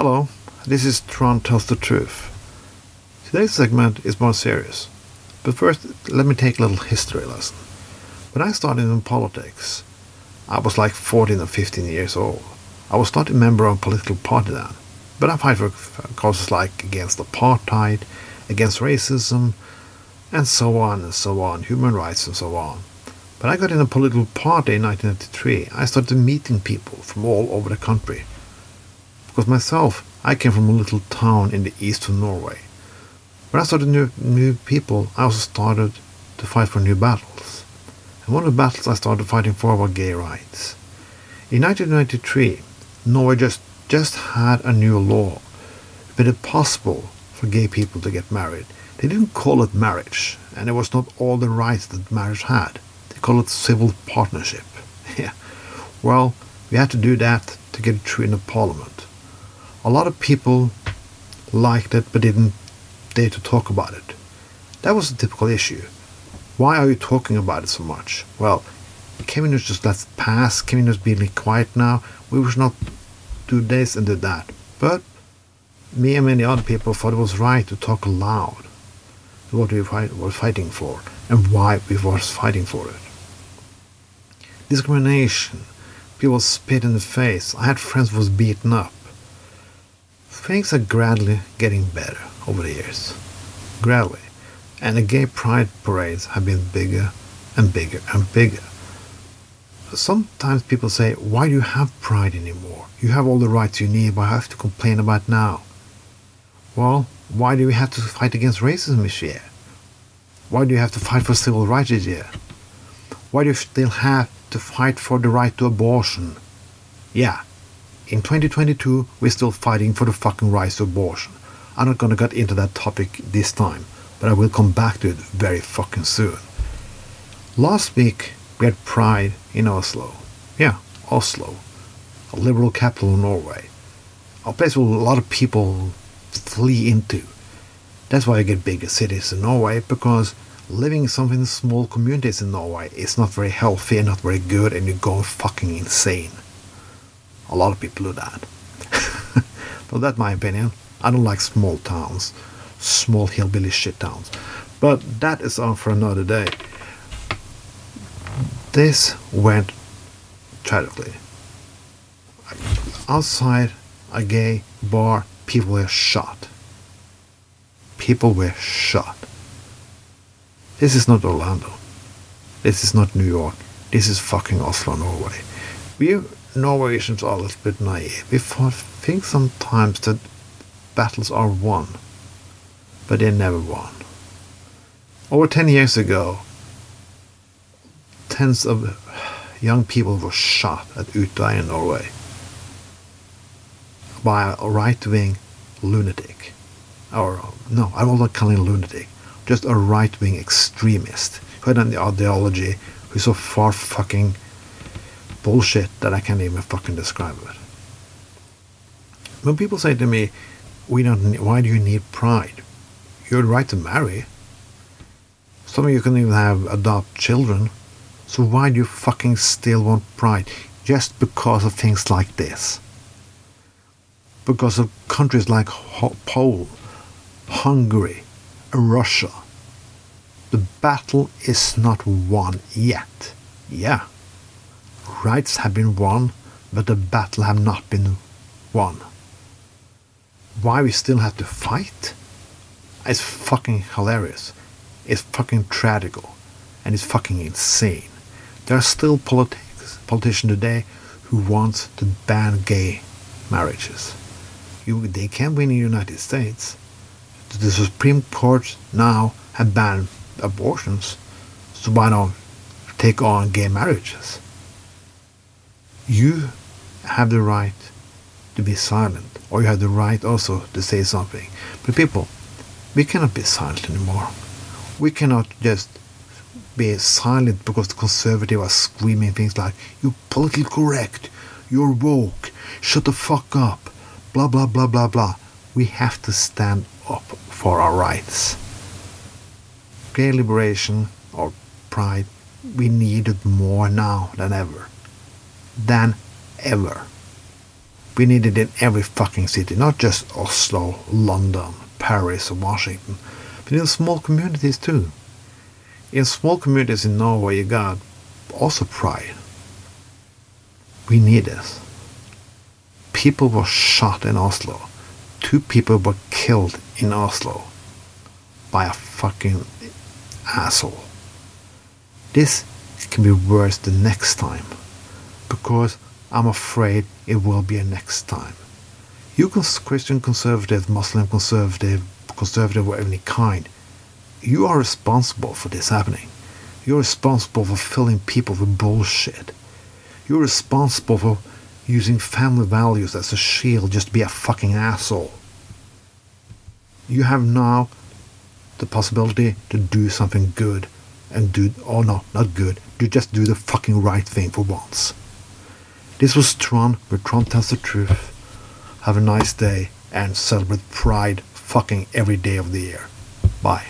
Hello, this is Tron Tells the Truth. Today's segment is more serious. But first, let me take a little history lesson. When I started in politics, I was like 14 or 15 years old. I was not a member of a political party then, but I fight for causes like against apartheid, against racism, and so on and so on, human rights and so on. But I got in a political party in 1993. I started meeting people from all over the country. Because myself, I came from a little town in the east of Norway. When I started new, new people, I also started to fight for new battles. And one of the battles I started fighting for were gay rights. In 1993, Norway just, just had a new law. It made it possible for gay people to get married. They didn't call it marriage, and it was not all the rights that marriage had. They called it civil partnership. Yeah. Well, we had to do that to get it through in the parliament. A lot of people liked it but didn't dare to talk about it. That was a typical issue. Why are you talking about it so much? Well, can we just let it pass? Can we just be quiet now? We should not do this and do that. But me and many other people thought it was right to talk loud what we were fighting for and why we were fighting for it. Discrimination, people spit in the face. I had friends who was beaten up. Things are gradually getting better over the years. Gradually. And the gay pride parades have been bigger and bigger and bigger. Sometimes people say, Why do you have pride anymore? You have all the rights you need, but I have to complain about now. Well, why do we have to fight against racism this year? Why do you have to fight for civil rights this year? Why do you still have to fight for the right to abortion? Yeah, in 2022, we're still fighting for the fucking right to abortion. I'm not gonna get into that topic this time, but I will come back to it very fucking soon. Last week, we had Pride in Oslo. Yeah, Oslo, a liberal capital of Norway. A place where a lot of people flee into. That's why you get bigger cities in Norway, because living in some small communities in Norway is not very healthy and not very good, and you go fucking insane. A lot of people do that. but that's my opinion. I don't like small towns, small hillbilly shit towns. But that is all for another day. This went tragically. Outside a gay bar, people were shot. People were shot. This is not Orlando. This is not New York. This is fucking Oslo, Norway. We Norwegians are a little bit naive. We think sometimes that battles are won, but they're never won. Over 10 years ago, tens of young people were shot at Utøya in Norway by a right wing lunatic. Or, no, I will not call him lunatic. Just a right wing extremist who had an ideology who's so far fucking bullshit that I can't even fucking describe it. When people say to me, "We don't. Why do you need pride? You're right to marry. Some of you can even have adopt children. So why do you fucking still want pride? Just because of things like this? Because of countries like Poland, Hungary, and Russia. The battle is not won yet. Yeah, rights have been won, but the battle have not been won. Why we still have to fight? It's fucking hilarious. It's fucking tragical. And it's fucking insane. There are still politics, politicians today who want to ban gay marriages. You, they can win in the United States. The Supreme Court now have banned abortions. So why not take on gay marriages? You have the right to be silent, or you have the right also to say something. But people, we cannot be silent anymore. We cannot just be silent because the conservatives are screaming things like, you're politically correct, you're woke, shut the fuck up, blah blah blah blah blah. We have to stand up for our rights. Gay liberation or pride, we need it more now than ever than ever. We need it in every fucking city, not just Oslo, London, Paris, or Washington, but in small communities too. In small communities in Norway, you got also pride. We need this. People were shot in Oslo. Two people were killed in Oslo by a fucking asshole. This can be worse the next time because I'm afraid it will be a next time. You can Christian conservative, Muslim conservative, conservative of any kind, you are responsible for this happening. You're responsible for filling people with bullshit. You're responsible for using family values as a shield just to be a fucking asshole. You have now the possibility to do something good and do, oh no, not good, to just do the fucking right thing for once. This was Tron, where Tron tells the truth. Have a nice day and celebrate Pride fucking every day of the year. Bye.